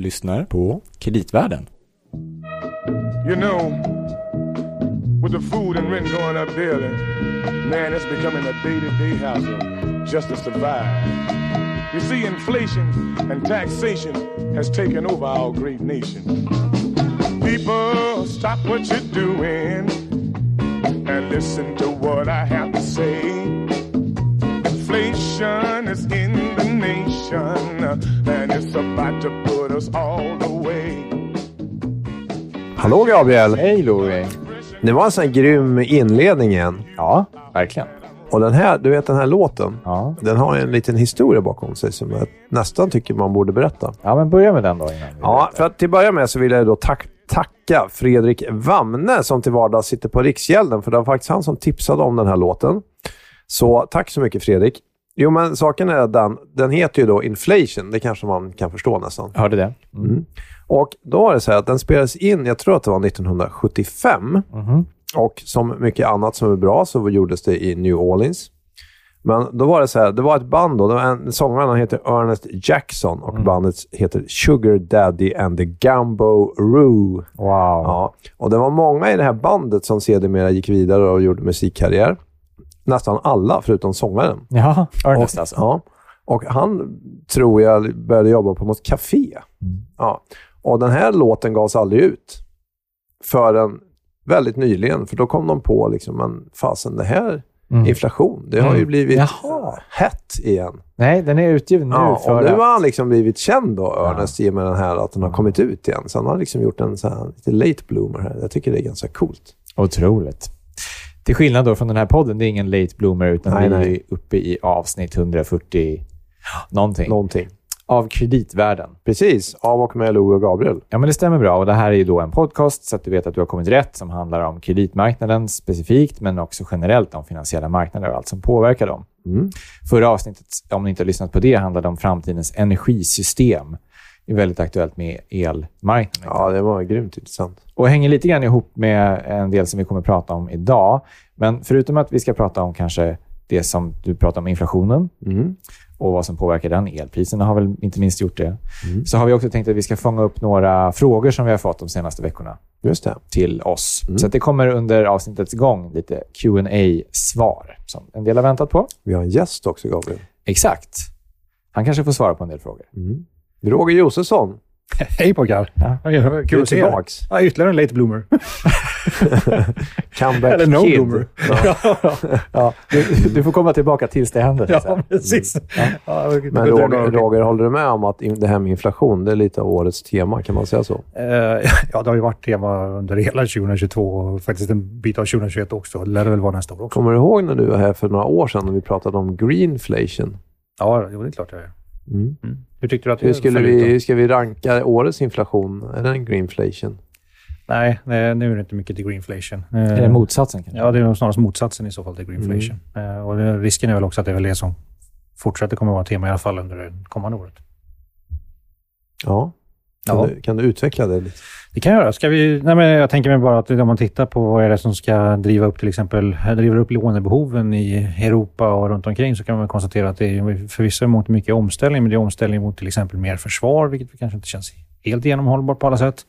lyssnar på Kreditvärlden. You know, with the food and rent going up daily, man, it's becoming a day-to-day hassle just to survive. You see, inflation and taxation has taken over our great nation. People, stop what you're doing and listen to what I have to say. Inflation is in the nation and it's about to put us all away. Hallå Gabriel! Hej Louie! Det var en sån här grym inledning igen. Ja, verkligen. Och den här, du vet den här låten, Ja. den har en liten historia bakom sig som jag nästan tycker man borde berätta. ja, men börja med den då innan. Ja, för att till att börja med så vill jag då tack, tacka Fredrik Wamne som till vardags sitter på Riksgälden, för det var faktiskt han som tipsade om den här låten. Så tack så mycket Fredrik. Jo, men saken är den, den heter ju då Inflation. Det kanske man kan förstå nästan. Hörde det? Mm. Och då var det så här att den spelades in, jag tror att det var 1975. Mhm. Och som mycket annat som är bra så gjordes det i New Orleans. Men då var det så här, det var ett band då. En, sångaren heter Ernest Jackson och bandet heter Sugar Daddy and the Gumbo Roo. Wow. Ja, och det var många i det här bandet som sedermera gick vidare och gjorde musikkarriär. Nästan alla, förutom sångaren. Ja, Ernest alltså. Ja. Och han, tror jag, började jobba på något café. Ja. Och den här låten gavs aldrig ut förrän väldigt nyligen. För då kom de på, liksom, men fasen, det här, Mm. inflation, det har ju Mm. blivit Jaha. hett igen. Nej, den är utgiven nu Ja, och nu att- har han liksom blivit känd då, Ernest, i och med den här, att den har kommit ut igen. Så han har liksom gjort en så här, lite late bloomer här. Jag tycker det är ganska coolt. Otroligt. Till skillnad då från den här podden, det är ingen late bloomer, utan Nej, vi nej. är uppe i avsnitt 140 någonting Någonting. av kreditvärlden. Precis, av och med Lou och Gabriel. Ja, men det stämmer bra. Och Det här är ju då en podcast, så att du vet att du har kommit rätt, som handlar om kreditmarknaden specifikt, men också generellt om finansiella marknader och allt som påverkar dem. Mm. Förra avsnittet, om ni inte har lyssnat på det, handlade om framtidens energisystem. Är väldigt aktuellt med elmarknaden. Ja, det var grymt intressant. och hänger lite grann ihop med en del som vi kommer att prata om idag. Men förutom att vi ska prata om kanske det som du pratar om, inflationen Mm. och vad som påverkar den. Elpriserna har väl inte minst gjort det. Så har vi också tänkt att vi ska fånga upp några frågor som vi har fått de senaste veckorna Just det. till oss. Så att det kommer under avsnittets gång lite qa svar som en del har väntat på. Vi har en gäst också, Gabriel. Exakt. Han kanske får svara på en del frågor. Roger Josefsson. Hej pojkar! Ja. Ja. Kul att se er. Ja, ytterligare en late bloomer. Comeback Eller no kid. bloomer. Ja. Ja, du, du får komma tillbaka tills det händer. så. Ja, precis. Ja, jag vet Men Roger, Roger, håller du med om att det här med inflation, det är lite av årets tema, kan man säga så? Eh, ja, det har ju varit tema under hela 2022 och faktiskt en bit av 2021 också. Det lär det väl vara nästa år också. Kommer du ihåg när du var här för några år sedan när vi pratade om greenflation? Ja, det är klart jag är. Mm. Mm. Hur tyckte du att Hur det skulle vi, ska vi ranka årets inflation? Är det en greenflation? Nej, nej, nu är det inte mycket till greenflation. Eh, Är det motsatsen kanske? Ja, det är nog snarast motsatsen i så fall till greenflation. Mm. Eh, och risken är väl också att det är väl det som fortsätter kommer att vara tema i alla fall under det kommande året. Ja. Kan, Ja. Du, kan du utveckla det lite? Det kan jag göra. Ska vi, nej men jag tänker mig bara att om man tittar på vad är det som ska driva upp till exempel driver upp lånebehoven i Europa och runt omkring så kan man konstatera att det är förvisso emot mycket omställning, men det är omställning mot till exempel mer försvar, vilket kanske inte känns helt genomhållbart på alla sätt.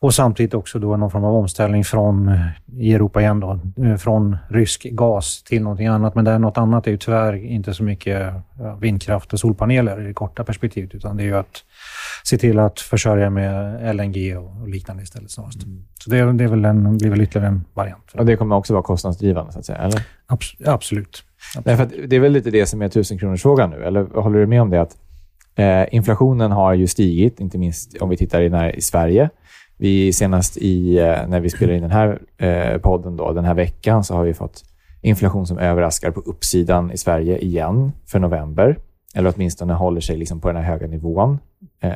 Och samtidigt också då någon form av omställning från, eh, i Europa igen då, eh, från rysk gas till någonting annat. Men där något annat är ju tyvärr inte så mycket vindkraft och solpaneler i det korta perspektivet, utan det är ju att se till att försörja med LNG och liknande istället snarast. Så det, är- det är väl en, blir väl ytterligare en variant. Och det kommer också vara kostnadsdrivande, så att säga? Eller? Abs- absolut. Nej, för att det är väl lite det som är tusenkronorsfrågan nu, eller håller du med om det? att eh, Inflationen har ju stigit, inte minst om vi tittar i, när, i Sverige. Vi senast i, eh, när vi spelar in den här eh, podden då, den här veckan, så har vi fått inflation som överraskar på uppsidan i Sverige igen för november. Eller åtminstone håller sig liksom på den här höga nivån. Eh,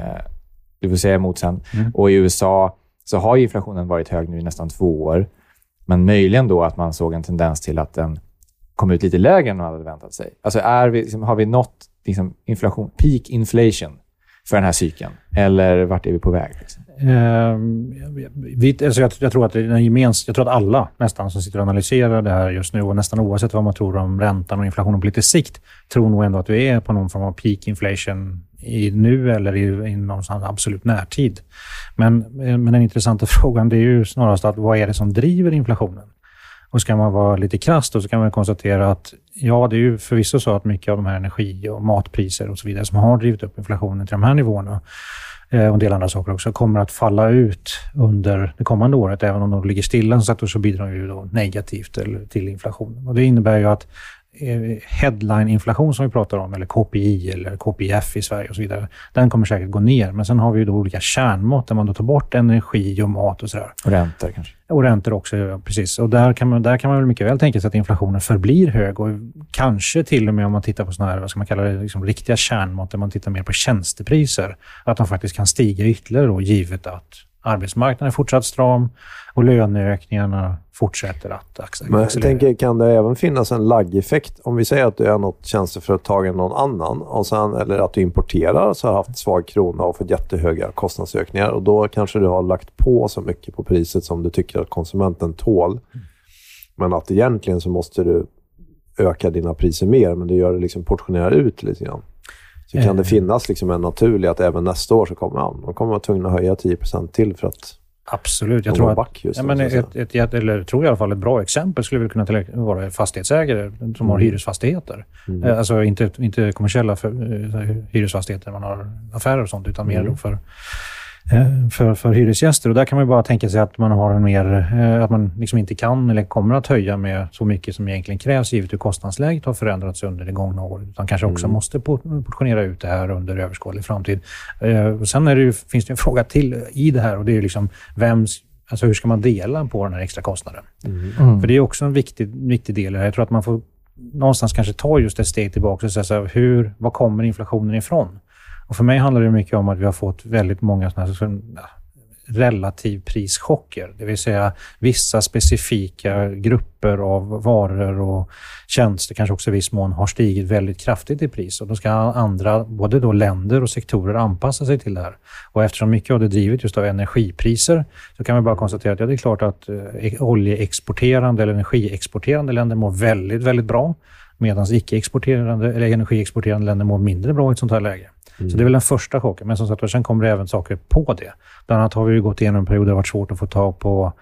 du får säga emot sen. Mm. Och i USA så har ju inflationen varit hög nu i nästan två år. Men möjligen då att man såg en tendens till att den kom ut lite lägre än man hade väntat sig. Alltså är vi, liksom, har vi nått liksom, inflation, peak inflation för den här cykeln? Eller vart är vi på väg? Liksom? Ehm, vi, alltså jag, jag, tror att gemens, jag tror att alla nästan som sitter och analyserar det här just nu och nästan oavsett vad man tror om räntan och inflationen på lite sikt tror nog ändå att vi är på någon form av peak inflation i nu eller i, i någon absolut närtid. Men, eh, men den intressanta frågan det är ju snarast att vad är det som driver inflationen? Och ska man vara lite krass då så kan man konstatera att ja, det är ju förvisso så att mycket av de här energi och matpriser och så vidare som har drivit upp inflationen till de här nivåerna eh, och en del andra saker också, kommer att falla ut under det kommande året. Även om de ligger stilla så bidrar de ju då negativt till inflationen. Och det innebär ju att headline-inflation som vi pratar om, eller KPI eller KPIF i Sverige och så vidare, den kommer säkert gå ner. Men sen har vi ju då olika kärnmått där man då tar bort energi och mat och sådär. Och räntor kanske? Och räntor också, ja, precis. Och där kan, man, där kan man väl mycket väl tänka sig att inflationen förblir hög och kanske till och med om man tittar på sådana här, vad ska man kalla det, liksom riktiga kärnmått, där man tittar mer på tjänstepriser, att de faktiskt kan stiga ytterligare då, givet att arbetsmarknaden är fortsatt stram och löneökningarna fortsätter att accelerera. Men jag tänker, kan det även finnas en laggeffekt? Om vi säger att du är något tjänsteföretag än någon annan, och sen, eller att du importerar så har haft svag krona och fått jättehöga kostnadsökningar och då kanske du har lagt på så mycket på priset som du tycker att konsumenten tål. Men att egentligen så måste du öka dina priser mer, men du gör det liksom portionerar ut lite grann. Så kan det eh. finnas liksom en naturlig att även nästa år så kommer man, de kommer vara tvungna att höja 10% till för att Absolut. Jag tror att, ja, men ett, ett, ett, eller tror i alla fall ett bra exempel skulle väl kunna vara fastighetsägare som mm. har hyresfastigheter. Mm. Eh, alltså inte, inte kommersiella för, eh, hyresfastigheter man har affärer och sånt, utan mer mm. för för, för hyresgäster. Och där kan man bara tänka sig att man har en mer, eh, att man liksom inte kan eller kommer att höja med så mycket som egentligen krävs givet hur kostnadsläget har förändrats under det gångna året. Utan kanske också mm. måste portionera ut det här under överskådlig framtid. Eh, och sen det ju, finns det en fråga till i det här och det är liksom vems Alltså hur ska man dela på den här extra kostnaden? Mm. Mm. För det är också en viktig, viktig del. Jag tror att man får någonstans kanske ta just ett steg tillbaka och säga så här, hur, var kommer inflationen ifrån? Och för mig handlar det mycket om att vi har fått väldigt många såna här, relativprischocker. Det vill säga vissa specifika grupper av varor och tjänster, kanske också i viss mån, har stigit väldigt kraftigt i pris. Och då ska andra, både då länder och sektorer, anpassa sig till det här. Och eftersom mycket av det är drivet just av energipriser så kan vi bara konstatera att ja, det är klart att eh, e- oljeexporterande eller energiexporterande länder mår väldigt, väldigt bra medan icke-exporterande eller energiexporterande länder mår mindre bra i ett sånt här läge. Mm. Så det är väl den första chocken. Men som sagt, sen kommer det även saker på det. Bland annat har vi gått igenom en period där det varit svårt att få tag på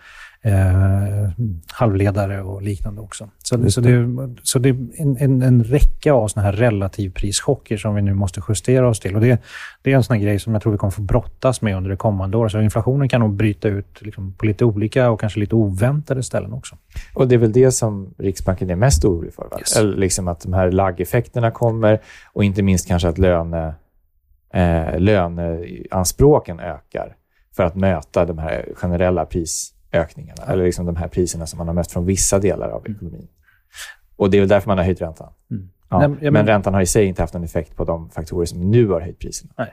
eh, halvledare och liknande också. Så, det. så, det, så det är en, en, en räcka av såna här relativprischocker som vi nu måste justera oss till. Och det, det är en sån grej som jag tror vi kommer få brottas med under det kommande året. Så inflationen kan nog bryta ut liksom på lite olika och kanske lite oväntade ställen också. Och det är väl det som Riksbanken är mest orolig för? Yes. Eller liksom att de här laggeffekterna kommer och inte minst kanske att löne eh, löneanspråken ökar för att möta de här generella prisökningarna, eller liksom de här priserna som man har mött från vissa delar av ekonomin. Och Det är väl därför man har höjt räntan. Mm. Ja, Nej, men, men räntan har i sig inte haft någon effekt på de faktorer som nu har höjt priserna. Nej.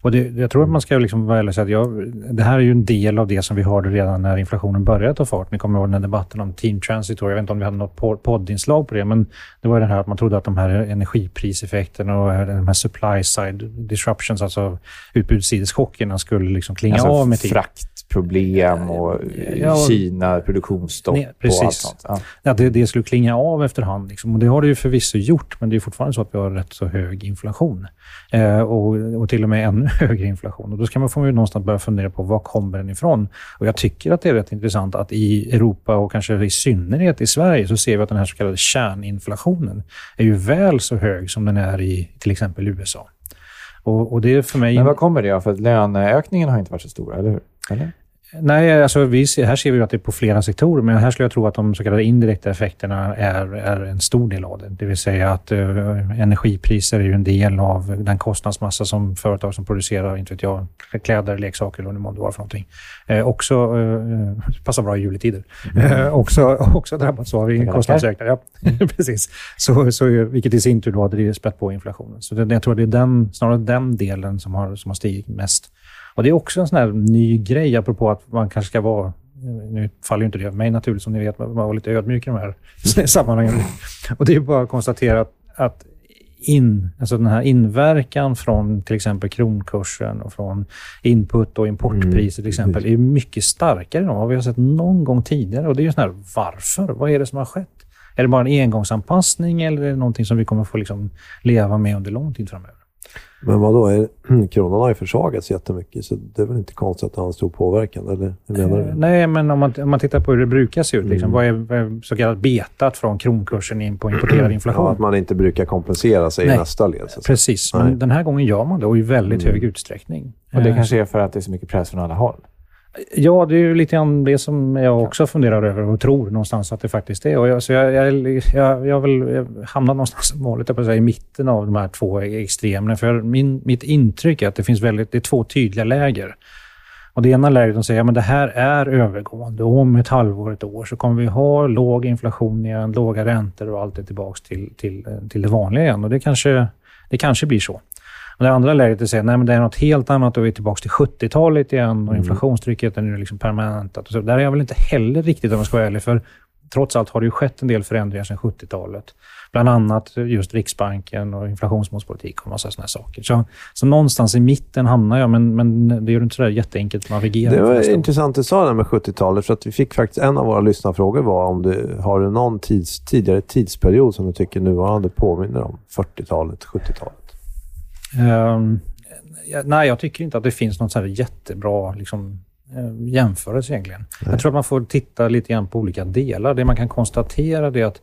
Och det, jag tror att man ska liksom vara ärlig och säga att jag, det här är ju en del av det som vi hörde redan när inflationen började ta fart. Ni kommer ihåg den här debatten om team transitory. Jag vet inte om vi hade något poddinslag på det, men det var ju det här att man trodde att de här energipriseffekterna och de här supply side disruptions, alltså utbudssideschockerna, skulle liksom klinga alltså av med tiden. Fraktproblem och ja, Kina, produktionsstopp nej, och allt sånt. Ja. ja det, det, skulle klinga av efterhand. Liksom. Och det har det ju förvisso gjort, men det är fortfarande så att vi har rätt så hög inflation. Eh, och, och till och med ännu högre inflation. Och då ska man, ju någonstans börja fundera på var kommer den ifrån? Och jag tycker att det är rätt intressant att i Europa och kanske i synnerhet i Sverige så ser vi att den här så kallade kärninflationen är ju väl så hög som den är i till exempel USA. Och, och det är för mig... Men vad kommer det av? För löneökningen har inte varit så stor, eller hur? Eller? Nej, alltså vi ser, här ser vi att det är på flera sektorer, men här skulle jag tro att de så kallade indirekta effekterna är, är en stor del av det. Det vill säga att uh, energipriser är ju en del av den kostnadsmassa som företag som producerar, inte vet jag, kläder, leksaker eller vad det var för någonting. Eh, också, uh, passar bra i juletider, mm. uh, också, också drabbats av kostnadsökningar. Ja, mm. precis. Så, så, vilket i sin tur då har spett på inflationen. Så det, jag tror det är den, snarare den delen som har, som har stigit mest. Och Det är också en sån här ny grej, apropå att man kanske ska vara nu faller ju inte det av mig naturligt, som ni vet, man var lite ödmjuk i de här sammanhangen. Och det är bara att konstatera att, att in, alltså den här inverkan från till exempel kronkursen och från input och importpriser till exempel är mycket starkare än vad vi har sett någon gång tidigare. Och det är ju sån här, varför? Vad är det som har skett? Är det bara en engångsanpassning eller är det någonting som vi kommer få liksom leva med under lång tid framöver? Men vad då? Är, kronan har ju försvagats jättemycket, så det är väl inte konstigt att det har en stor påverkan? Eller hur menar du? Eh, nej, men om man, om man tittar på hur det brukar se ut, liksom, Mm. vad, är, vad är så kallat betat från kronkursen in på importerad inflation? Ja, att man inte brukar kompensera sig Nej. i nästa led. Precis, Nej. men den här gången gör man det och i väldigt Mm. hög utsträckning. Och det Eh, kanske är för att det är så mycket press från alla håll. Ja, det är ju lite grann det som jag också funderar över och tror någonstans att det faktiskt är. Och jag, så jag, jag, jag, jag vill hamna någonstans som vanligt, på säga, i mitten av de här två extremerna. För min, mitt intryck är att det finns väldigt, det är två tydliga läger. Och det ena läget de säger att det här är övergående. Om ett halvår, ett år så kommer vi ha låg inflation igen, låga räntor och allt är tillbaka till, till, till det vanliga igen. Och det kanske, det kanske blir så. Och det andra läget är att säga nej, men det är något helt annat och vi är tillbaka till 70-talet igen och inflationstrycket är nu liksom permanentat. Och så. Där är jag väl inte heller riktigt om jag ska vara ärlig, för trots allt har det ju skett en del förändringar sedan 70-talet. Bland annat just Riksbanken och inflationsmålspolitik och massa sådana saker. Så, så någonstans i mitten hamnar jag, men, men det gör det inte så där jätteenkelt att navigera. Det var intressant du sa det där med 70-talet, för att vi fick faktiskt en av våra lyssnarfrågor var om du har du någon tids, tidigare tidsperiod som du tycker nuvarande påminner om 40-talet, 70-talet? Ehm, nej, jag tycker inte att det finns något så här jättebra liksom, eh, jämförelse egentligen. Jag tror att man får titta lite grann på olika delar. Det man kan konstatera det är att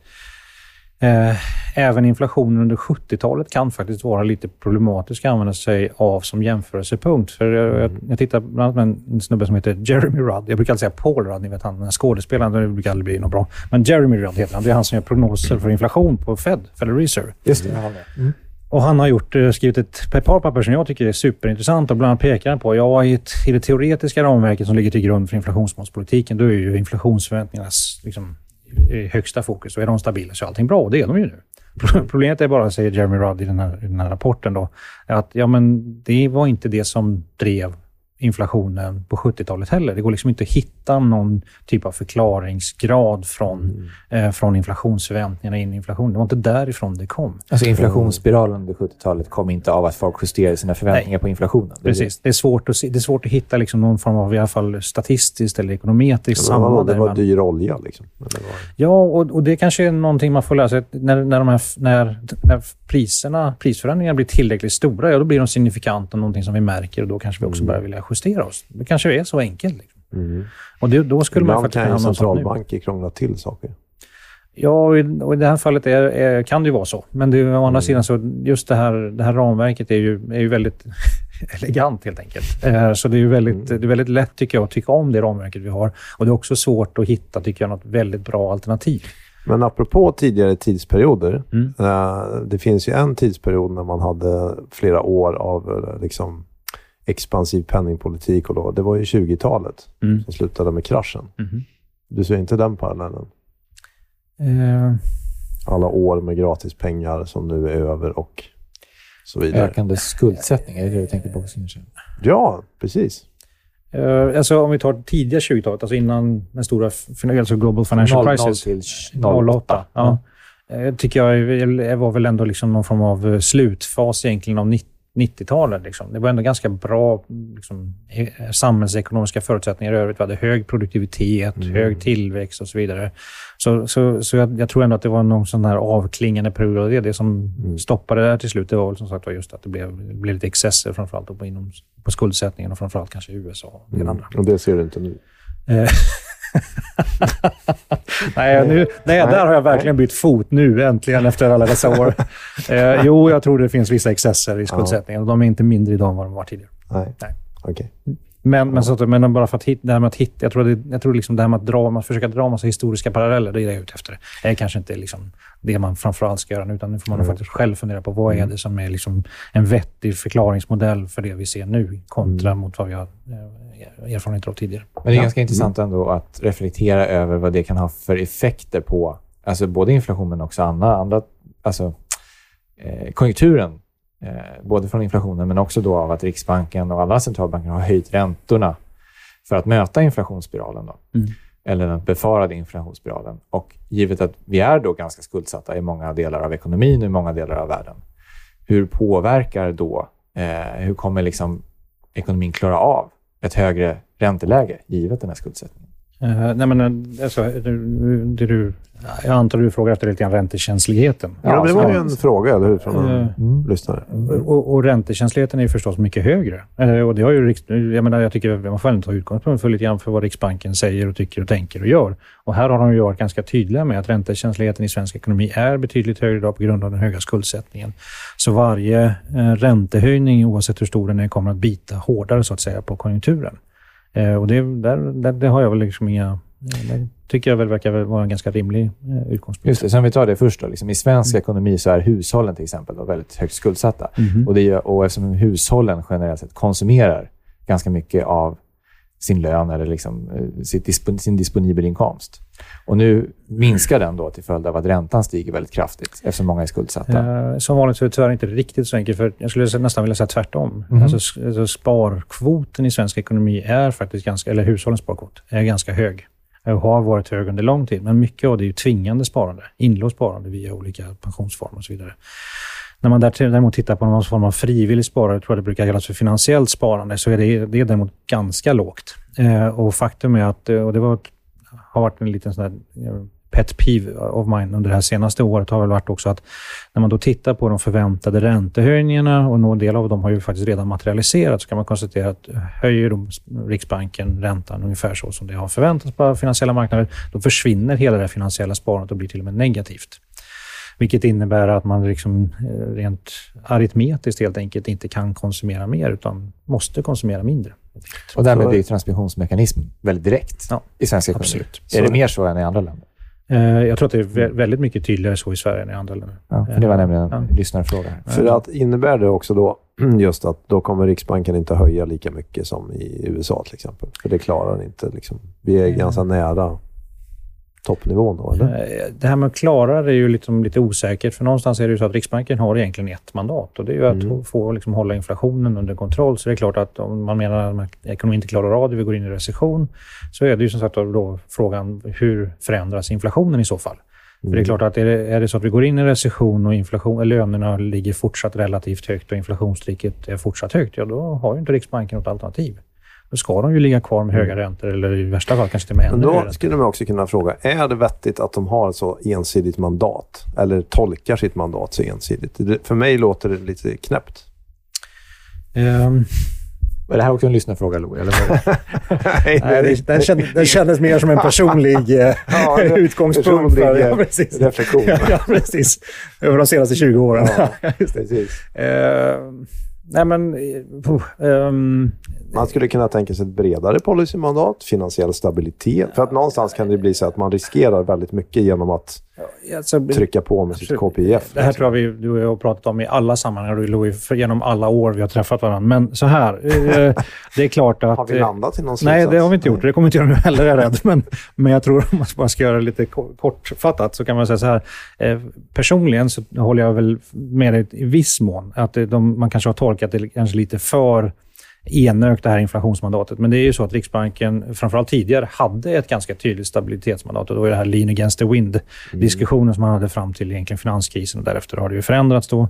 eh, även inflationen under 70-talet kan faktiskt vara lite problematisk att använda sig av som jämförelsepunkt. För jag, jag, jag tittar bland annat med en snubbe som heter Jeremy Rudd. Jag brukar alltid säga Paul Rudd, ni vet han, den här skådespelaren. Det brukar aldrig bli något bra. Men Jeremy Rudd heter han. Det är han som gör prognoser för inflation på Fed, Federal Reserve. Just det. Med. Och han har gjort, eh, skrivit ett par papper som jag tycker är superintressant och bland annat pekar han på, ja i, ett, i det teoretiska ramverket som ligger till grund för inflationsmålspolitiken, då är ju inflationsförväntningarnas liksom, högsta fokus. Och är de stabila så är allting bra och det är de ju nu. Problemet är bara, säger Jeremy Rudd i den här, i den här rapporten, då, att ja, men det var inte det som drev inflationen på 70-talet heller. Det går liksom inte att hitta någon typ av förklaringsgrad från, eh, från inflationsförväntningarna in i inflation. Det var inte därifrån det kom. Alltså inflationsspiralen under 70-talet kom inte av att folk justerade sina förväntningar på inflationen. Det är Precis. Det är svårt att, se, det är svårt att hitta liksom någon form av i alla fall statistiskt eller ekonometriskt samband. det var dyr olja liksom? Ja, och, och det kanske är någonting man får lära sig. När, när, de här, när, när priserna, prisförändringarna blir tillräckligt stora, ja, då blir de signifikanta och någonting som vi märker och då kanske vi också Mm. börjar vilja justera oss. Det kanske är så enkelt. Liksom. Och det, då skulle man Ibland faktiskt kan ju centralbanker krångla till saker. Ja, och i, och i det här fallet är, är, kan det ju vara så. Men det, å andra sidan så just det här, det här ramverket är ju, är ju väldigt elegant helt enkelt. Eh, Så det är ju väldigt, det är väldigt lätt tycker jag att tycka om det ramverket vi har. Och det är också svårt att hitta, tycker jag, något väldigt bra alternativ. Men apropå tidigare tidsperioder. Mm. eh, det finns ju en tidsperiod när man hade flera år av eh, liksom, expansiv penningpolitik. Och då, det var ju 20-talet Mm. som slutade med kraschen. Mhm. Du ser inte den parallellen? Eh, Alla år med gratis pengar som nu är över och så vidare. Ökande skuldsättning, är det det du tänker på? kanske? Ja, precis. eh, alltså om vi tar tidiga 20-talet, alltså innan den stora alltså Global Financial 00 Crisis. till 08. Ja. Eh, tycker jag är- var väl ändå liksom någon form av slutfas egentligen av 90 90-talet. Liksom. Det var ändå ganska bra liksom, eh, samhällsekonomiska förutsättningar i övrigt. Vi hade hög produktivitet, hög tillväxt och så vidare. Så, så, så jag, jag tror ändå att det var någon sån här avklingande period. Och det, det som stoppade det här till slut, det var väl som sagt var just att det blev, det blev lite excesser, framförallt på, inom, på skuldsättningen och framförallt kanske i USA och del andra. Och det ser du inte nu. Nej, nu, nej, där har jag verkligen bytt fot nu äntligen efter alla dessa år. Eh, jo, jag tror det finns vissa excesser i skuldsättningen och de är inte mindre idag än vad de var tidigare. Nej. Nej. Okej. Men, men, så att, men bara för att hitta, det här med att hitta, jag tror, det, jag tror liksom det här med att dra, man försöka dra massa historiska paralleller, det är det jag är ute efter. Det är kanske inte liksom det man framförallt ska göra utan nu får man nog faktiskt själv fundera på vad är det som är liksom en vettig förklaringsmodell för det vi ser nu kontra mot vad vi har eh, erfarenheter av tidigare. Men det är ganska intressant ändå att reflektera över vad det kan ha för effekter på alltså både inflation men också andra, andra alltså, eh, konjunkturen. Eh, både från inflationen men också då av att Riksbanken och alla centralbanker har höjt räntorna för att möta inflationsspiralen. Då. Mm. Eller den befarade inflationsspiralen. Och givet att vi är då ganska skuldsatta i många delar av ekonomin och i många delar av världen hur påverkar då, eh, hur kommer liksom ekonomin klara av ett högre ränteläge givet den här skuldsättningen? Uh, nej men, alltså, det, det du, jag antar du frågar efter lite grann räntekänsligheten. Ja, det var ju en fråga, eller hur? Från en Mm. lyssnare. Och, och räntekänsligheten är ju förstås mycket högre. Eh, och det har ju, jag, menar, jag tycker man får ta utgångspunkt för lite grann för vad Riksbanken säger och tycker och tänker och gör. Och här har de ju varit ganska tydliga med att räntekänsligheten i svensk ekonomi är betydligt högre idag på grund av den höga skuldsättningen. Så varje eh, räntehöjning, oavsett hur stor den är, kommer att bita hårdare så att säga på konjunkturen. Eh, och det, där, där, det har jag väl liksom inga... Det tycker jag väl verkar vara en ganska rimlig eh, utgångspunkt. Just det, så om vi tar det först. Då, liksom, I svensk ekonomi så är hushållen till exempel då, väldigt högt skuldsatta. Mhm. Och, det och eftersom hushållen generellt sett konsumerar ganska mycket av sin lön eller liksom, eh, sin disponibel inkomst. Och nu minskar den då till följd av att räntan stiger väldigt kraftigt eftersom många är skuldsatta. Eh, som vanligt så är det tyvärr inte riktigt så enkelt. För jag skulle nästan vilja säga tvärtom. Mhm. Alltså, alltså sparkvoten i svensk ekonomi är faktiskt ganska, eller hushållens sparkvot, är ganska hög. Och har varit hög under lång tid. Men mycket av det är ju tvingande sparande. Inlåst sparande via olika pensionsformer och så vidare. När man däremot tittar på någon form av frivilligt sparande, tror jag det brukar kallas för finansiellt sparande, så är det, det är däremot ganska lågt. Eh, och faktum är att, eh, och det var, har varit en liten sån där eh, pet peeve of mine under det här senaste året, har väl varit också att när man då tittar på de förväntade räntehöjningarna och någon del av dem har ju faktiskt redan materialiserats, så kan man konstatera att höjer de Riksbanken räntan ungefär så som det har förväntats på finansiella marknader, då försvinner hela det finansiella sparandet och blir till och med negativt. Vilket innebär att man liksom eh, rent aritmetiskt helt enkelt inte kan konsumera mer, utan måste konsumera mindre. Och därmed blir transmissionsmekanismen väldigt direkt Ja, i svensk ekonomi. absolut. Är det mer så än i andra länder? Eh, Jag tror att det är vä- väldigt mycket tydligare så i Sverige än i andra länder. Ja, det var nämligen en Ja. lyssnarfråga. För att innebär det också då just att då kommer Riksbanken inte höja lika mycket som i USA till exempel? För det klarar inte. Liksom. Vi är ganska nära toppnivån då, eller? Eh, Det här med att klara det är ju liksom lite osäkert, för någonstans är det ju så att Riksbanken har egentligen ett mandat och det är ju att Mm. få liksom hålla inflationen under kontroll. Så det är klart att om man menar att ekonomin inte klarar av det, vi går in i recession, så är det ju som sagt då frågan hur förändras inflationen i så fall? För det är klart att är det, är det så att vi går in i recession och inflation, lönerna ligger fortsatt relativt högt och inflationstrycket är fortsatt högt, ja då har ju inte Riksbanken något alternativ. Då ska de ju ligga kvar med höga räntor eller i värsta fall kanske till och med ännu då skulle man också kunna fråga, är det vettigt att de har så ensidigt mandat? Eller tolkar sitt mandat så ensidigt? För mig låter det lite knäppt. Ehm, Är det här också en lyssnarfråga, Lo? Eller? Nej, Nej, det, den, kändes, den kändes mer som en personlig eh, Ja, utgångspunkt. För, personlig, ja, eh, precis. reflektion. Ja, ja, precis. Över de senaste 20 åren. Ja. Precis. Eh, nej, men... Uh, um, Man skulle kunna tänka sig ett bredare policymandat, finansiell stabilitet. För att någonstans kan det bli så att man riskerar väldigt mycket genom att alltså, trycka på med sitt Absolut. KPIF. Det här tror jag vi, du och jag har pratat om i alla sammanhang, du, Louis, genom alla år vi har träffat varandra. Men så här, eh, det är klart att... Har vi eh, landat i någon Nej, slutsats? det har vi inte gjort. Det kommer inte göra nu heller, är jag rädd. Men, men jag tror, om man bara ska göra det lite ko- kortfattat, så kan man säga så här. Eh, personligen så håller jag väl med dig i viss mån. Att de, man kanske har tolkat det kanske lite för enögt, det här inflationsmandatet. Men det är ju så att Riksbanken, framförallt tidigare, hade ett ganska tydligt stabilitetsmandat. Och då är det här lean against the wind-diskussionen som man hade fram till egentligen finanskrisen. Och därefter har det ju förändrats då.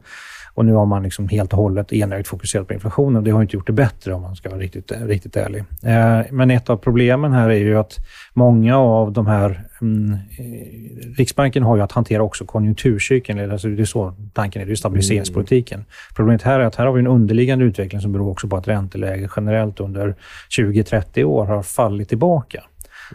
Och nu har man liksom helt och hållet enögt fokuserat på inflationen. Det har inte gjort det bättre om man ska vara riktigt, riktigt ärlig. Eh, men ett av problemen här är ju att många av de här... Mm, eh, Riksbanken har ju att hantera också konjunkturcykeln. Alltså det är så tanken är. Det är stabiliseringspolitiken. Problemet här är att här har vi en underliggande utveckling som beror också på att ränteläget generellt under 20-30 år har fallit tillbaka.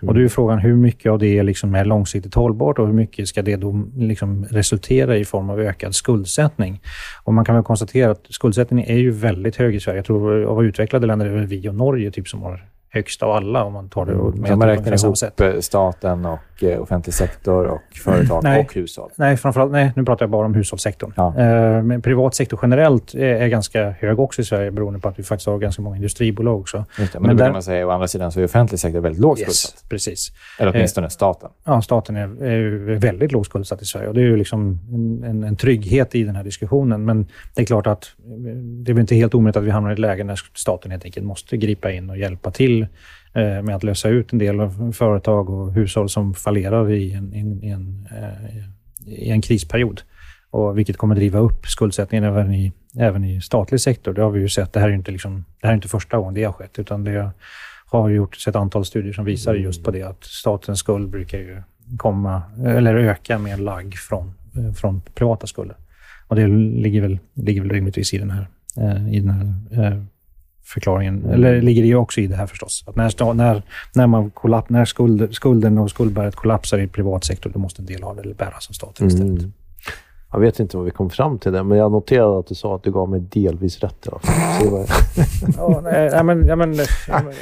Och då är frågan hur mycket av det liksom är långsiktigt hållbart och hur mycket ska det då liksom resultera i form av ökad skuldsättning. Och man kan väl konstatera att skuldsättningen är ju väldigt hög i Sverige. Jag tror av utvecklade länder är det vi och Norge typ som har högst av alla om man tar det och Så mäter man räknar ihop sätt. eh, staten och eh, offentlig sektor och företag Nej. och hushåll. Nej, framförallt, nej, nu pratar jag bara om hushållssektorn. Ja. Eh, men privat sektor generellt är, ganska hög också i Sverige beroende på att vi faktiskt har ganska många industribolag också. Just det. Men, Men brukar där- man säga å andra sidan så är offentlig sektor väldigt lågt skuldsatt. precis. Eller åtminstone staten. Ja, staten är, är väldigt lågt skuldsatt i Sverige och det är ju liksom en, en, en trygghet i den här diskussionen. Men det är klart att eh, det är väl inte helt omöjligt att vi hamnar i ett läge när staten helt enkelt måste gripa in och hjälpa till eh, med att lösa ut en del av företag och hushåll som fallerar i en, i en, i en, eh, i en krisperiod. Och vilket kommer driva upp skuldsättningen även i, även i statlig sektor. Det har vi ju sett. Det här är inte, liksom, det här är inte första gången det har skett, utan det har gjorts ett antal studier som visar just på det, att statens skuld brukar ju komma, eller öka med lagg från, från privata skulder. Och det ligger väl, ligger väl rimligtvis i den här, i den här förklaringen, eller ligger det ju också i det här förstås. Att när, när, när, man kollaps, när skuld, skulden och skuldberget kollapsar i privat sektor, då måste en del av det bäras av staten istället. Mm. Jag vet inte vad vi kom fram till det, men jag noterade att du sa att du gav mig delvis rätt i alla fall. ja, nej, men, ja, men,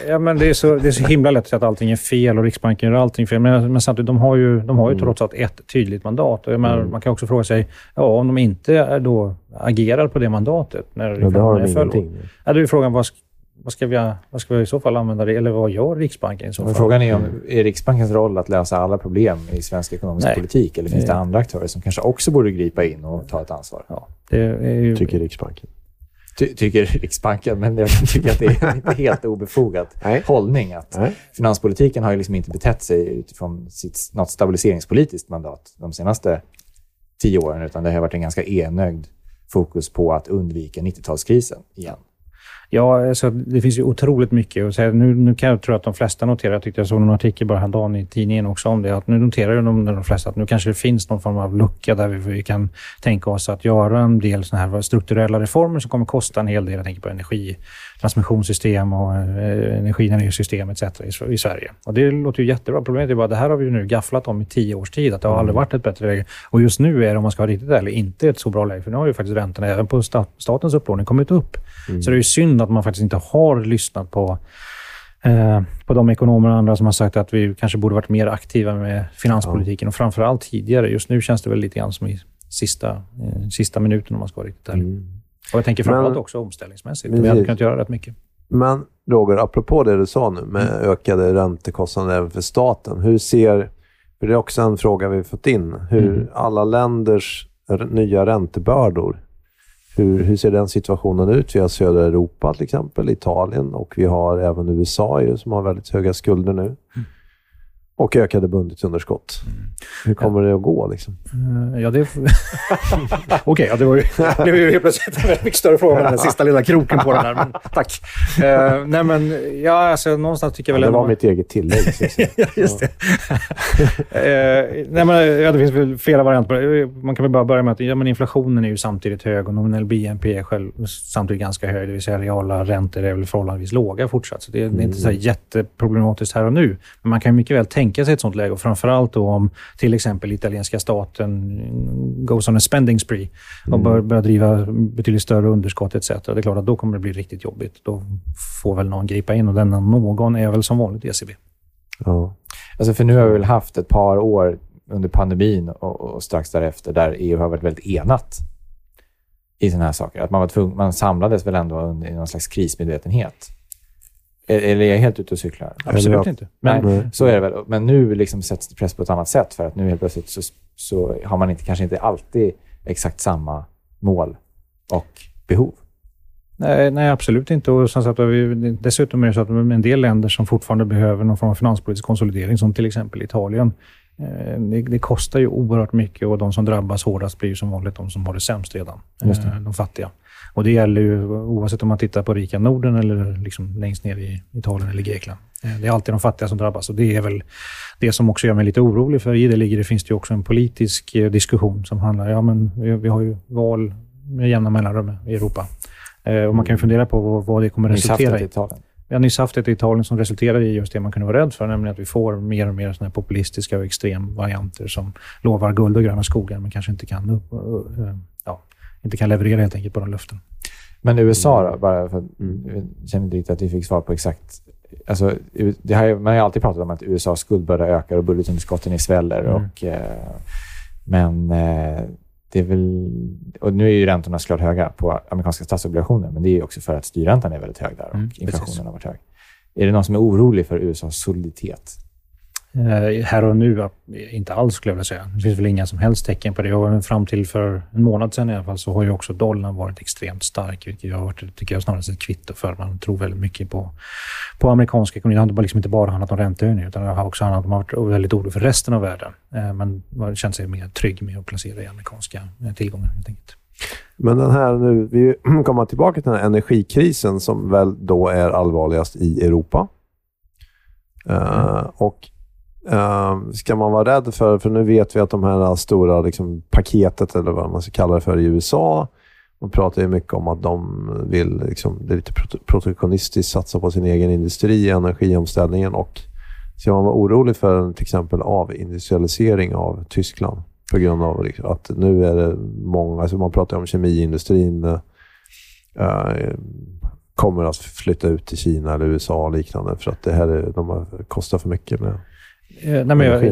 ja, men det, är så, det är så himla lätt att säga att allting är fel och Riksbanken gör allting fel. Men, men samtidigt, de har ju, de har ju mm. trots allt ett tydligt mandat. Och menar, mm. Man kan också fråga sig, ja, om de inte då agerar på det mandatet när ja, det har de ingenting. Ja, då är frågan, vad, vad ska, vi, vad ska vi i så fall använda det Eller vad gör Riksbanken i så fall? Frågan är om är Riksbankens roll att lösa alla problem i svensk ekonomisk Nej. politik? Eller finns det andra aktörer som kanske också borde gripa in och ta ett ansvar? Ja, det ju... Tycker Riksbanken. Ty tycker Riksbanken, men jag tycka att det är en helt obefogad Nej. hållning. Att Nej. Finanspolitiken har ju liksom inte betett sig utifrån sitt, något stabiliseringspolitiskt mandat de senaste tio åren, utan det har varit en ganska enögd fokus på att undvika 90-talskrisen igen. Ja, alltså, det finns ju otroligt mycket att säga. Nu, nu kan jag tro att de flesta noterar, jag tyckte jag såg en artikel bara häromdagen i tidningen också om det, att nu noterar ju de, de flesta att nu kanske det finns någon form av lucka där vi, vi kan tänka oss att göra en del såna här strukturella reformer som kommer kosta en hel del. Jag tänker på energi, transmissionssystem och eh, energinergysystem etc. I, Sverige. Och det låter ju jättebra. Problemet är bara att det här har vi nu gafflat om i tio års tid, att det har aldrig mm. varit ett bättre läge. Och just nu är det, om man ska vara riktigt ärlig, inte ett så bra läge. För nu har ju faktiskt räntorna, även på statens upplåning, kommit upp. Mm. Så det är ju synd att man faktiskt inte har lyssnat på eh, på de ekonomer och andra som har sagt att vi kanske borde varit mer aktiva med finanspolitiken ja. och framför allt tidigare. Just nu känns det väl lite grann som i sista, eh, sista minuten om man ska vara riktigt ärlig. Mm. Och jag tänker framförallt också omställningsmässigt. Vi hade kunnat göra rätt mycket. Men Roger, apropå det du sa nu med mm. ökade räntekostnader även för staten. Hur ser, för det är också en fråga vi fått in, hur mm. alla länders nya räntebördor hur, hur ser den situationen ut? Vi har södra Europa till exempel, Italien och vi har även USA ju, som har väldigt höga skulder nu. Mm. Och ökade budgetunderskott. Mm. Hur kommer det att gå? Liksom? Uh, ja, det... Okej, okay, ja, det var ju, blev ju helt plötsligt en mycket större fråga än den sista lilla kroken på den här. Men, tack. Uh, nej, men ja, alltså, någonstans tycker jag väl... Ja, det var mitt eget tillägg. ja, just det. uh, nej, men, ja, det finns väl flera varianter. Man kan väl bara börja med att ja, men inflationen är ju samtidigt hög och nominell BNP är själv, samtidigt ganska hög. Det vill säga reala räntor är väl förhållandevis låga fortsatt. Så det, mm. det är inte så jätteproblematiskt här och nu. Men man kan mycket väl tänka tänka sig ett sånt läge och framförallt då om till exempel italienska staten goes on a spending spree och mm. bör, börjar driva betydligt större underskott etc. Det är klart att då kommer det bli riktigt jobbigt. Då får väl någon gripa in och denna någon är väl som vanligt ECB. Ja. Alltså för nu har vi väl haft ett par år under pandemin och, och strax därefter där EU har varit väldigt enat i sådana här saker. Att man, var tvungen, man samlades väl ändå under någon slags krismedvetenhet. Eller är jag helt ute och cyklar? Absolut inte. Men, Nej, så är det väl. Men nu liksom sätts det press på ett annat sätt för att nu helt plötsligt så, så har man inte, kanske inte alltid exakt samma mål och behov. Nej, nej, absolut inte. Och som sagt, dessutom är det så att en del länder som fortfarande behöver någon form av finanspolitisk konsolidering, som till exempel Italien, det, det, kostar ju oerhört mycket och de som drabbas hårdast blir som vanligt de som har det sämst redan. Eh, de fattiga. Och det gäller ju oavsett om man tittar på rika Norden eller liksom längst ner i Italien eller Grekland. Eh, det är alltid de fattiga som drabbas och det är väl det som också gör mig lite orolig. För i det ligger det finns det ju också en politisk eh, diskussion som handlar, ja men vi har ju val med jämna mellanrum i Europa. Eh, och man kan ju fundera på vad det kommer resultera i. Italien. Vi har nyss haft ett i Italien som resulterade i just det man kunde vara rädd för, nämligen att vi får mer och mer såna populistiska och extremvarianter som lovar guld och gröna skogar, men kanske inte kan ja, inte kan leverera helt enkelt på de löften. Men USA då? Bara för, mm. Jag känner inte riktigt att vi fick svar på exakt... Alltså, har, man har ju alltid pratat om att USAs skuldbörda ökar och budgetunderskotten sväller. Mm. Och, eh, men eh, det är väl... Och nu är ju räntorna såklart höga på amerikanska statsobligationer, men det är också för att styrräntan är väldigt hög där och mm, inflationen precis. har varit hög. Är det någon som är orolig för USAs soliditet? Eh, här och nu, inte alls skulle jag vilja säga. Det finns väl inga som helst tecken på det. Och fram till för en månad sedan i alla fall så har ju också dollarn varit extremt stark, vilket jag har varit, tycker jag snarast ett kvitto för. Man tror väldigt mycket på, på amerikanska ekonomi. Det har liksom inte bara handlat om räntehöjningar, utan det har också handlat om att man varit väldigt orolig för resten av världen. Eh, man men har känt sig mer trygg med att placera i amerikanska eh, tillgångar helt enkelt. Men den här nu, vi kommer tillbaka till den här energikrisen som väl då är allvarligast i Europa. Mm. Uh, och uh, Ska man vara rädd för, för nu vet vi att de här stora liksom, paketet, eller vad man ska kalla det för, i USA, man pratar ju mycket om att de vill, liksom, det är lite protektionistiskt, satsa på sin egen industri i energiomställningen. Och ska man vara orolig för till exempel avindustrialisering av Tyskland? På grund av liksom, att nu är det många, alltså man pratar om kemiindustrin, äh, kommer att flytta ut till Kina eller USA och liknande för att det här är, de kostar för mycket. Med, nej, men jag,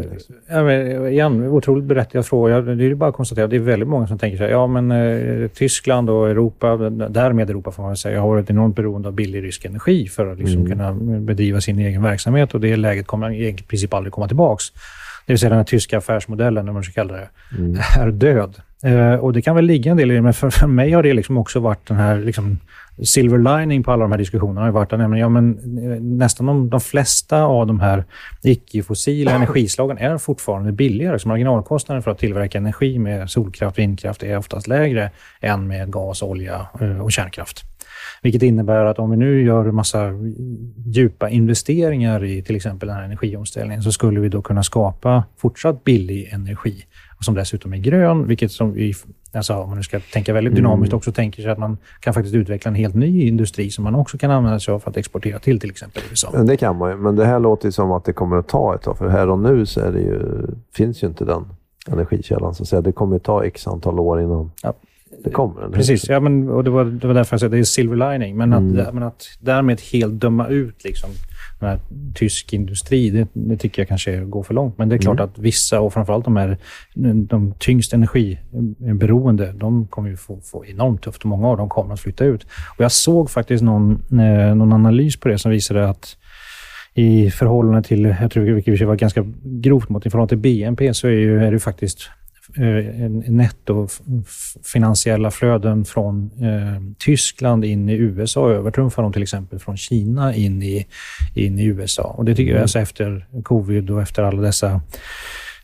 jag, men, igen, otroligt berättigad fråga. Det är bara att konstatera att det är väldigt många som tänker så här, ja men eh, Tyskland och Europa, därmed Europa får man väl säga, har varit enormt beroende av billig rysk energi för att liksom mm. kunna bedriva sin egen verksamhet och det läget kommer i princip aldrig komma tillbaks. Det vill säga den här tyska affärsmodellen, om man ska kalla det, mm. är död. Eh, och det kan väl ligga en del i det, men för, för mig har det liksom också varit den här liksom, silver lining på alla de här diskussionerna har varit att ja, men, eh, nästan de, de flesta av de här icke-fossila energislagen är fortfarande billigare. Så marginalkostnaden för att tillverka energi med solkraft och vindkraft är oftast lägre än med gas, olja eh, och kärnkraft. Vilket innebär att om vi nu gör en massa djupa investeringar i till exempel den här energiomställningen så skulle vi då kunna skapa fortsatt billig energi som dessutom är grön, vilket som vi, alltså om man nu ska tänka väldigt mm. dynamiskt, också tänker sig att man kan faktiskt utveckla en helt ny industri som man också kan använda sig av för att exportera till till exempel USA. Det kan man ju, men det här låter som att det kommer att ta ett tag, för här och nu så ju, finns ju inte den energikällan. Så att säga. Det kommer att ta x antal år innan ja. Det kommer. Precis, ja, men, och det, var, det var därför jag sa att det är silver lining. Men, mm. att, men att därmed helt döma ut liksom, här, tysk industri, det, det, tycker jag kanske går för långt. Men det är klart mm. att vissa, och framförallt de här de tyngst energiberoende, de kommer ju få, få enormt tufft många av dem kommer att flytta ut. Och jag såg faktiskt någon, eh, någon analys på det som visade att i förhållande till, jag tror vilket var ganska grovt mot, i förhållande till BNP så är, ju, är det faktiskt nettofinansiella flöden från eh, Tyskland in i USA övertrumfar de till exempel från Kina in i, in i USA. Och Det tycker jag, mm. alltså efter covid och efter alla dessa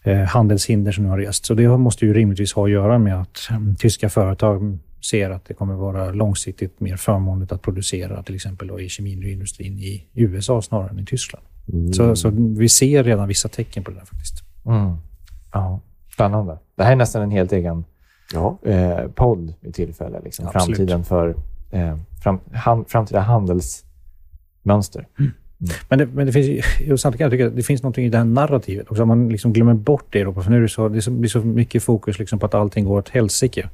eh, handelshinder som nu har rest. Så det måste ju rimligtvis ha att göra med att um, tyska företag ser att det kommer vara långsiktigt mer förmånligt att producera till exempel då i kemiindustrin i USA snarare än i Tyskland. Mm. Så, så, vi ser redan vissa tecken på det där faktiskt. Mm. Ja. Spännande. Det här är nästan en helt egen ja. eh, podd i tillfälle. Liksom. Framtiden för eh, fram, han, framtida handelsmönster. Mm. Mm. Men, det, men det finns, samtidigt kan jag tycka att det finns något i det här narrativet också. Man liksom glömmer bort det i Europa. För nu är det, så, det blir så mycket fokus liksom på att allting går åt helsike.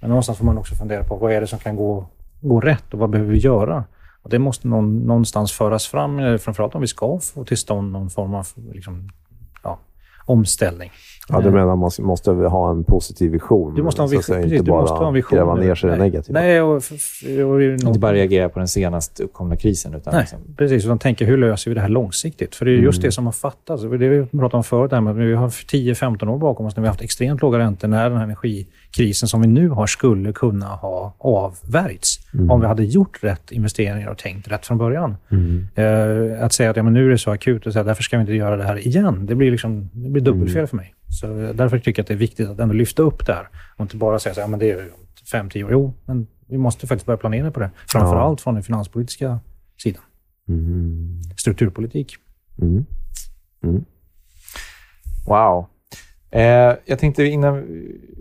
Men någonstans får man också fundera på vad är det som kan gå, gå rätt och vad behöver vi göra? Och det måste någon, någonstans föras fram, framförallt om vi ska få till stånd någon form av liksom, ja, omställning. Ja, du menar man måste ha en positiv vision? Du måste ha en vision. Precis, inte bara ha en vision. gräva ner sig i det negativa. Nej, och, och, och, inte bara reagera på den senast uppkomna krisen. Utan nej, liksom... precis. Utan tänka hur löser vi det här långsiktigt? För det är just mm. det som har fattats. Det vi pratade om förut, där med vi har 10-15 år bakom oss när vi har haft extremt låga räntor, när den här energikrisen som vi nu har skulle kunna ha avvärjts. Mm. Om vi hade gjort rätt investeringar och tänkt rätt från början. Mm. Uh, att säga att ja, men nu är det så akut och säga, därför ska vi inte göra det här igen. Det blir, liksom, det blir dubbelfel mm. för mig. Så därför tycker jag att det är viktigt att ändå lyfta upp det här. Och inte bara säga att ja, det är fem, tio år. Jo, men vi måste faktiskt börja planera på det. Framför allt från den finanspolitiska sidan. Mm. Strukturpolitik. Mm. Wow. Eh, jag tänkte innan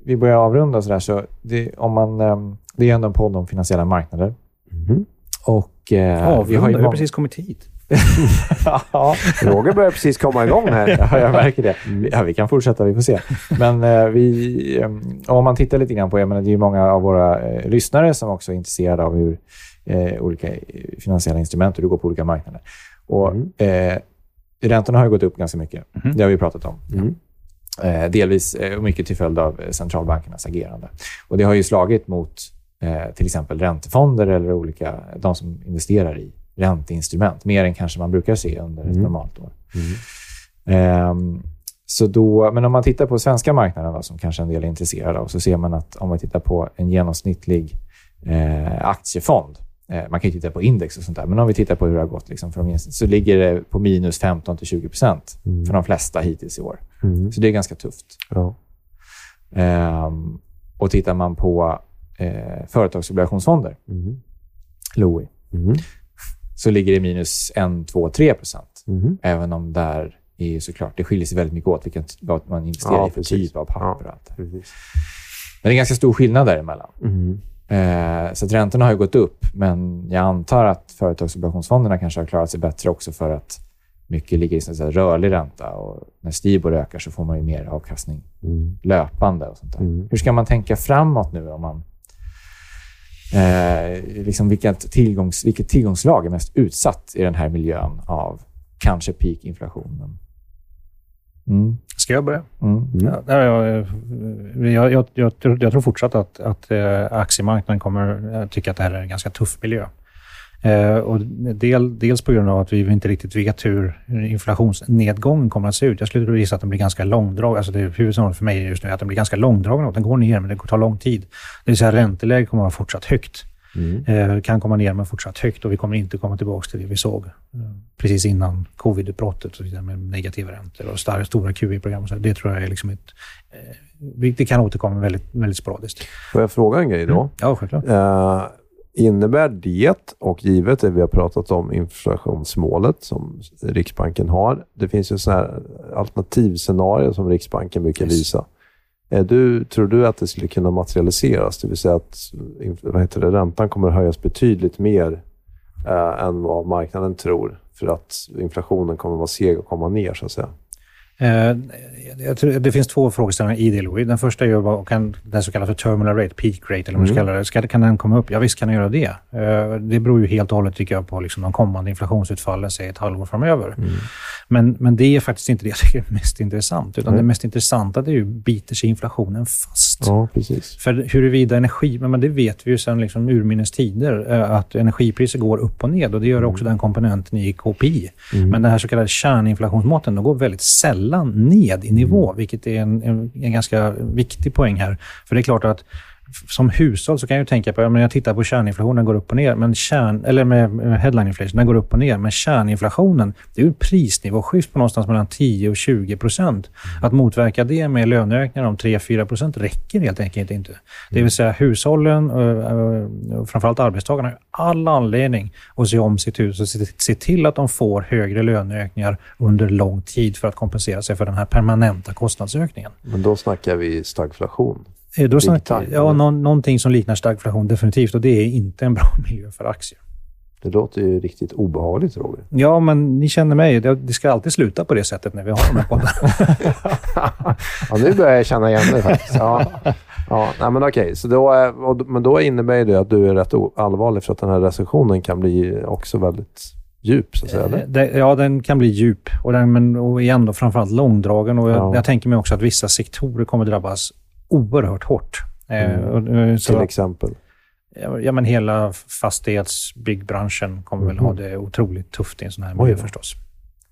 vi börjar avrunda så, där, så det, om man, eh, det är ändå en podd om finansiella marknader. Mm. Och, eh, Avrunda? Vi har, ju har precis kommit hit ja. Roger börjar precis komma igång här. ja, jag märker det. Ja, vi kan fortsätta, vi får se. Men eh, vi, eh, om man tittar lite grann på, jag menar, det är ju många av våra eh, lyssnare som också är intresserade av hur eh, olika finansiella instrument och du går på olika marknader. Och, mm. eh, räntorna har ju gått upp ganska mycket. Mm. Det har vi pratat om. Mm. Eh, delvis eh, mycket till följd av centralbankernas agerande. Och Det har ju slagit mot eh, till exempel räntefonder eller olika, de som investerar i ränteinstrument. Mer än kanske man brukar se under ett mm. normalt år. Mm. Um, så då, men om man tittar på svenska marknaden, då, som kanske en del är intresserade av, så ser man att om man tittar på en genomsnittlig eh, aktiefond eh, man kan ju titta på index och sånt där, men om vi tittar på hur det har gått liksom, för de, så ligger det på minus 15 till 20 procent Mm. för de flesta hittills i år. Mm. Så det är ganska tufft. Ja. Ehm, och tittar man på eh, företagsobligationsfonder, Mm. LOI, Mm. så ligger det minus 1, 2, 3 procent. Mm. Även om där är såklart, det skiljer sig väldigt mycket åt vilken, vad man investerar Ja, i för precis. typ av papper. och allt. det. Men det är ganska stor skillnad däremellan. Mm. Eh, så att räntorna har ju gått upp, men jag antar att företagsobligationsfonderna kanske har klarat sig bättre också för att mycket ligger i så rörlig ränta och när Stibor ökar så får man ju mer avkastning Mm. löpande. och sånt. Mm. Hur ska man tänka framåt nu om man... Eh, liksom vilket, tillgångs, vilket tillgångslag är mest utsatt i den här miljön av kanske peak-inflationen? Mm. Ska jag börja? Mm. Ja, är jag, eh, jag, jag, jag, tror- jag tror fortsatt att, att eh, aktiemarknaden kommer eh, tycka att det här är en ganska tuff miljö. Eh, och del, dels på grund av att vi inte riktigt vet hur inflationsnedgången kommer att se ut. Jag skulle gissa att den blir ganska långdragen. Alltså det är huvudsakligen för mig just nu att den blir ganska långdragen. Den går ner, men det tar lång tid. Det vill säga ränteläget kommer att vara fortsatt högt. Mm. Eh, kan komma ner, men fortsatt högt. Och vi kommer inte komma tillbaka till det vi såg eh, precis innan covid-utbrottet, med negativa räntor och starka, stora QE-program. Det tror jag är liksom ett... Eh, det kan återkomma väldigt, väldigt sporadiskt. Får jag fråga en grej då? Ja, självklart. Eh, innebär det, och givet det vi har pratat om, inflationsmålet som Riksbanken har. Det finns ju sådana här alternativscenarier som Riksbanken brukar Yes. visa. Är du, tror du att det skulle kunna materialiseras? Det vill säga att vad heter det, räntan kommer att höjas betydligt mer eh, än vad marknaden tror för att inflationen kommer att vara seg och komma ner, så att säga. Eh, jag tror, det finns två frågeställningar i det, Louis. Den första är ju vad kan den så kallade för terminal rate, peak rate, eller vad man ska kalla det. Ska, kan den komma upp? Ja, visst kan den göra det. Eh, det beror ju helt och hållet, tycker jag, på liksom de kommande inflationsutfallen, säg ett halvår framöver. Men, men det är faktiskt inte det jag tycker är mest intressant. Utan det mest intressanta det är ju, biter sig inflationen fast? Ja, precis. För huruvida energi, men det vet vi ju sedan liksom urminnes tider, eh, att energipriser går upp och ned och det gör också den komponenten i KPI. Men den här så kallade kärninflationsmåtten, de går väldigt sällan ned i nivå, vilket är en, en, en ganska viktig poäng här. För det är klart att som hushåll så kan jag tänka på, men jag tittar på kärninflationen, går upp och ner, men kärn, eller med headline inflation, den går upp och ner. Men kärninflationen, det är ju en prisnivåskift på någonstans mellan 10 och 20 procent. Att motverka det med löneökningar om 3-4 procent räcker helt enkelt inte. Det vill säga hushållen, och, framförallt arbetstagarna, har all anledning att se om sitt hus och se till att de får högre löneökningar under lång tid för att kompensera sig för den här permanenta kostnadsökningen. Men då snackar vi stagflation. Eh, Då snack, time, ja, någon, någonting som liknar stagflation definitivt och det är inte en bra miljö för aktier. Det låter ju riktigt obehagligt, Roger. Ja, men ni känner mig. Det, det ska alltid sluta på det sättet när vi har de här poddarna. Ja, nu börjar jag känna igen det faktiskt. Ja. Ja, nej, men okej. Så då är, och- men då innebär det att du är rätt allvarlig för att den här recessionen kan bli också väldigt djup, så att säga. Eh, Eller? det, ja, den kan bli djup och, den, men, och igen då framförallt långdragen. Och jag, Ja. jag tänker mig också att vissa sektorer kommer drabbas oerhört hårt. Eh, Mm. eh, så, Till exempel. ja, men hela fastighetsbyggbranschen kommer väl Mhm. ha det otroligt tufft i en sån här miljö förstås.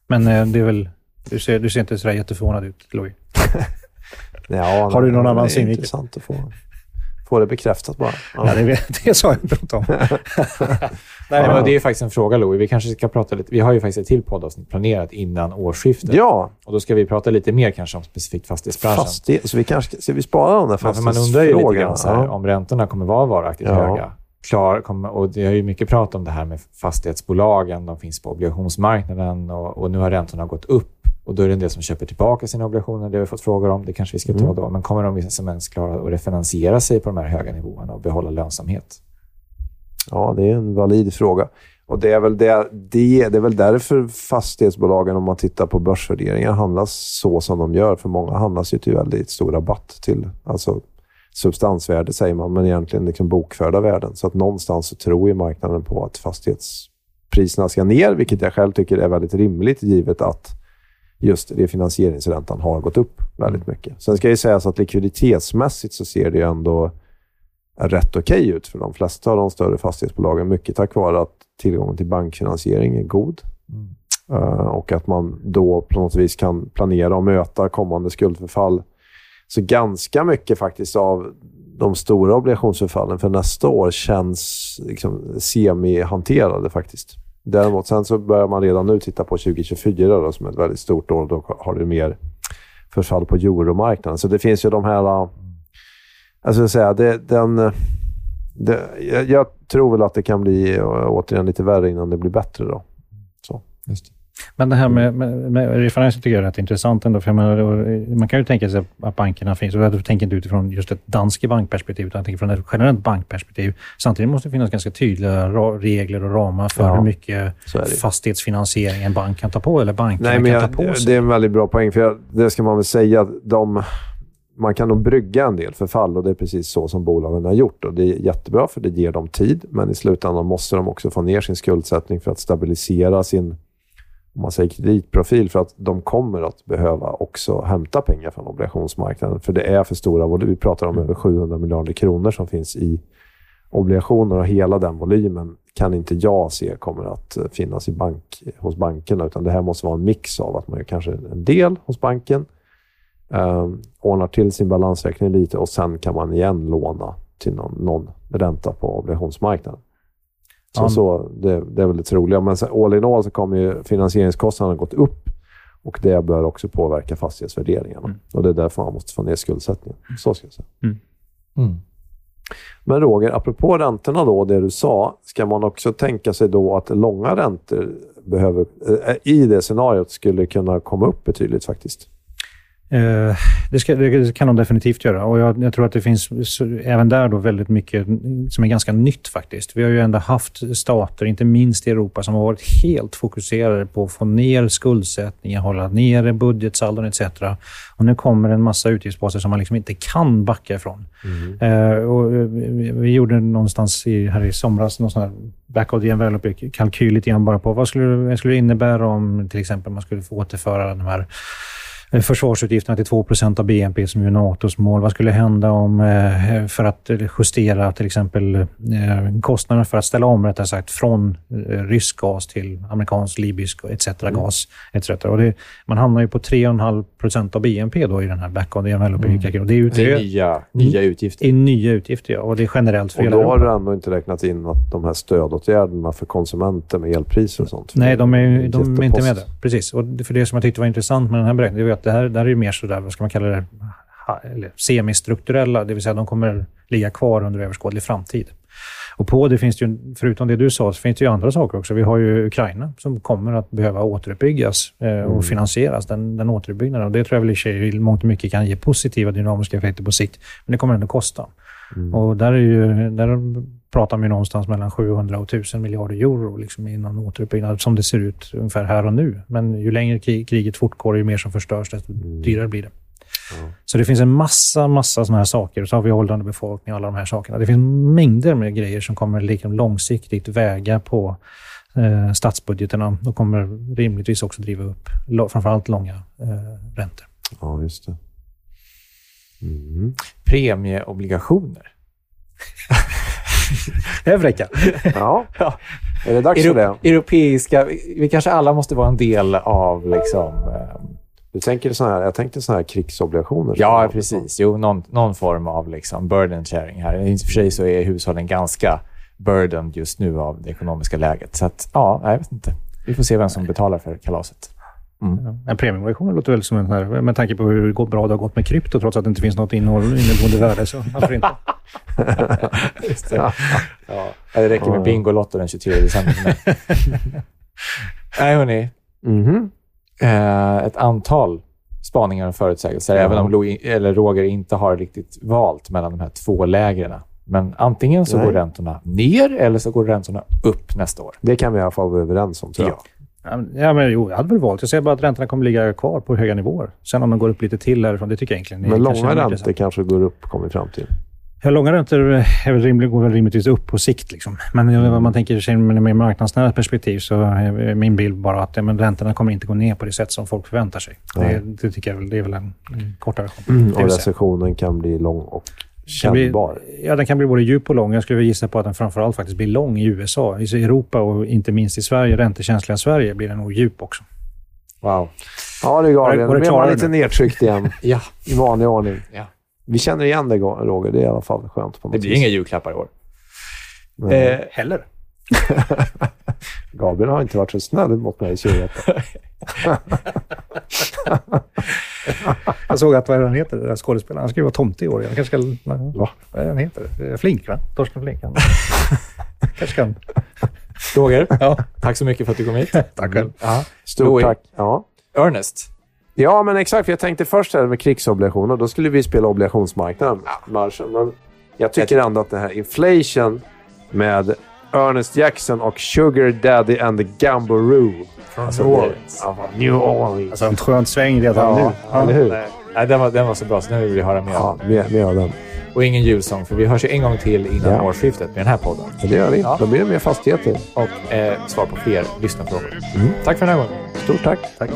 Men eh, det är väl... Du ser, du ser inte sådär jätteförvånad ut, Louis. Ja, Har du någon annan synvinkel? intressant att få, få det bekräftat bara. Ja. Ja, det, det sa jag inte om. Nej, men det är faktiskt en fråga, Louis. Vi kanske ska prata lite... Vi har ju faktiskt ett till poddavsnitt planerat innan årsskiftet. ja, Och då ska vi prata lite mer kanske om specifikt fastighetsbranschen. fastighet. Så vi kanske ska, vi spara de där för man undrar ju lite fastighetsfrågorna? grann så här, Ja. om räntorna kommer vara varaktigt Ja. höga. Klar, och det är ju mycket prat om det här med fastighetsbolagen. De finns på obligationsmarknaden och, och nu har räntorna gått upp. Och då är det en del som köper tillbaka sina obligationer. Det har vi fått frågor om. Det kanske vi ska ta Mm. då. Men kommer de som ens klara att refinansiera sig på de här höga nivåerna och behålla lönsamhet? Ja, det är en valid fråga. Och det är, väl det, det, det är väl därför fastighetsbolagen, om man tittar på börsvärderingar, handlas så som de gör. För många handlas ju till väldigt stor rabatt till alltså substansvärde, säger man, men egentligen liksom bokförda värden. Så att någonstans så tror ju marknaden på att fastighetspriserna ska ner, vilket jag själv tycker är väldigt rimligt, givet att just refinansieringsräntan har gått upp väldigt mycket. Sen ska ju sägas att likviditetsmässigt så ser det ändå rätt okej ut för de flesta av de större fastighetsbolagen. Mycket tack vare att tillgången till bankfinansiering är god. Eh, och att man då på något vis kan planera och möta kommande skuldförfall. Så ganska mycket faktiskt av de stora obligationsförfallen för nästa år känns liksom semi-hanterade faktiskt. Däremot sen så börjar man redan nu titta på 2024 då, som är ett väldigt stort år. Då har du mer förfall på euromarknaden. Så det finns ju de här... Alltså jag säga, det, den, äh, det, jag, jag, tror väl att det kan bli äh, återigen lite värre innan det blir bättre. Då. Så. Just det. Men det här med, med, med referenser tycker jag är rätt intressant ändå. För menar, man kan ju tänka sig att bankerna finns, och jag tänker inte utifrån just ett danskt bankperspektiv, utan jag tänker från ett generellt bankperspektiv. Samtidigt måste det finnas ganska tydliga regler och ramar för ja, hur mycket fastighetsfinansiering en bank kan ta på, eller bankerna Nej, men kan jag, ta på sig. Det är en väldigt bra poäng, för jag, det ska man väl säga. De, man kan nog brygga en del förfall och det är precis så som bolagen har gjort. Och det är jättebra för det ger dem tid, men i slutändan måste de också få ner sin skuldsättning för att stabilisera sin om man säger kreditprofil för att de kommer att behöva också hämta pengar från obligationsmarknaden. För det är för stora volymer. Vi pratar om över 700 miljarder kronor som finns i obligationer och hela den volymen kan inte jag se kommer att finnas i bank, hos bankerna. Utan det här måste vara en mix av att man gör kanske en del hos banken, eh, ordnar till sin balansräkning lite och sen kan man igen låna till någon, någon ränta på obligationsmarknaden. Så, ja. så det, det, är väl det troliga. Men all in all så kommer ju finansieringskostnaderna gått upp och det bör också påverka fastighetsvärderingarna. Mm. Och Det är därför man måste få ner skuldsättningen. Så ska jag säga. Mm. Mm. Men Roger, apropå räntorna då, det du sa, ska man också tänka sig då att långa räntor behöver, äh, i det scenariot skulle kunna komma upp betydligt faktiskt? Eh, det, ska, det, kan de definitivt göra och jag, jag, tror att det finns även där då väldigt mycket som är ganska nytt faktiskt. Vi har ju ändå haft stater, inte minst i Europa, som har varit helt fokuserade på att få ner skuldsättningen, hålla ner budgetsaldon etc. Och nu kommer en massa utgiftsposter som man liksom inte kan backa ifrån. Mm. Eh, och vi, vi, gjorde någonstans i, här i somras någon sån här back of the envelope-kalkyl lite grann bara på vad skulle, vad skulle det innebära om till exempel man skulle få återföra de här Eh, försvarsutgifterna till 2% av BNP som är NATOs mål. Vad skulle hända om, eh, för att justera till exempel eh, kostnaderna för att ställa om rättare sagt från rysk gas till amerikansk, libysk etc. Mm. gas. Etc. Och det, man hamnar ju på 3,5% av BNP då i den här back on the envelope. Mm. Det är, ju det är nya, nya utgifter. I nya utgifter, ja. Och det är generellt för Och då har du ändå inte räknat in att de här stödåtgärderna för konsumenter med elpriser och sånt. Nej, de är, de är inte med där. Precis. Och för det som jag tyckte var intressant med den här beräkningen, att det här, det här är mer sådär, vad ska man kalla det, semistrukturella, det vill säga de kommer ligga kvar under överskådlig framtid. Och på det finns det ju, förutom det du sa, så finns det ju andra saker också. Vi har ju Ukraina som kommer att behöva återuppbyggas eh, och mm. finansieras, den, den återuppbyggnaden. Och det tror jag väl i sig i mångt och mycket kan ge positiva dynamiska effekter på sikt, men det kommer ändå kosta. Mm. Och där, är ju, där pratar man ju någonstans mellan 700 och 1000 miljarder euro liksom innan återuppbyggnad, som det ser ut ungefär här och nu. Men ju längre kriget fortgår, ju mer som förstörs, desto mm. dyrare blir det. Mm. Så det finns en massa, massa såna här saker. Så har vi åldrande befolkning och alla de här sakerna. Det finns mängder med grejer som kommer liksom långsiktigt väga på eh, statsbudgeterna och kommer rimligtvis också driva upp framförallt långa eh, räntor. Ja, just det. Mm. Premieobligationer. fräcka. Ja. ja. Är det dags Euro för det? Europeiska... Vi kanske alla måste vara en del av liksom... Eh, du tänker så här, jag tänkte sådana här krigsobligationer. Ja, precis. Jo, någon, någon form av liksom burden sharing här. I och för sig så är hushållen ganska burdened just nu av det ekonomiska läget. Så att, ja, jag vet inte. Vi får se vem som betalar för kalaset. Mm. En premieobligationer låter väl som en här, med tanke på hur bra det har gått med krypto, trots att det inte finns något innehåll, inneboende värde, så varför inte? Just det. Ja. ja. Det räcker med Bingolotto den 23 december. Nej, hörni. Mm -hmm. eh, ett antal spaningar och förutsägelser, mm. även om Lo eller Roger inte har riktigt valt mellan de här två lägren. Men antingen så Nej. går räntorna ner eller så går räntorna upp nästa år. Det kan vi i alla fall vara överens om, tror jag. Ja. Ja, men jo, jag hade väl valt. Jag säger bara att räntorna kommer ligga kvar på höga nivåer. Sen om de går upp lite till härifrån, det tycker jag egentligen Men långa räntor kanske går upp, kommer fram till? Ja, långa räntor är väl rimlig, går väl rimligtvis upp på sikt. Liksom. Men mm. om man tänker sig med mer marknadsnära perspektiv så är min bild bara att ja, men räntorna kommer inte gå ner på det sätt som folk förväntar sig. Det, det, tycker jag väl, det är väl en, en kortare version. Mm, och recessionen kan bli lång och kännbar. Bli, ja, den kan bli både djup och lång. Jag skulle gissa på att den framförallt faktiskt blir lång i USA. I Europa och inte minst i Sverige, räntekänsliga Sverige, blir den nog djup också. Wow. Ja du Gabriel, nu blir man lite nedtryckt igen. ja. I vanlig ordning. Ja. Vi känner igen det, Roger. Det är i alla fall skönt. På något Det blir vis. inga julklappar i år. Eh, Heller. Gabriel har inte varit så snäll mot mig i 21. Jag såg att, vad är han heter, den där skådespelaren? Han ska ju vara tomte i år. Jag kanske ska... Va? Vad är han heter? Eh, Flink, va? Torsten Flink. Han. kanske kan... Roger, Ja. tack så mycket för att du kom hit. Tack själv. Ja. Stort Louis. tack. Ja. Ernest. ja, men exakt. För jag tänkte först här med krigsobligationer. Då skulle vi spela obligationsmarknaden, marschen. Men jag tycker ändå att det här Inflation med Ernest Jackson och Sugar Daddy and the Gamboroo. Från Alltså, New Orleans. Ja, New Orleans. Alltså en skönt sväng redan Ja, nu. eller hur? Nej, nej, den, var, den var så bra, så nu vill vi höra mer. Ja, med, med den. Och ingen julsång, för vi hörs ju en gång till innan Ja. årsskiftet med den här podden. Men det gör vi. Ja. Då blir det mer fastigheter. Och eh, svar på fler lyssnarfrågor. Tack för den här gången. Stort tack. Tack.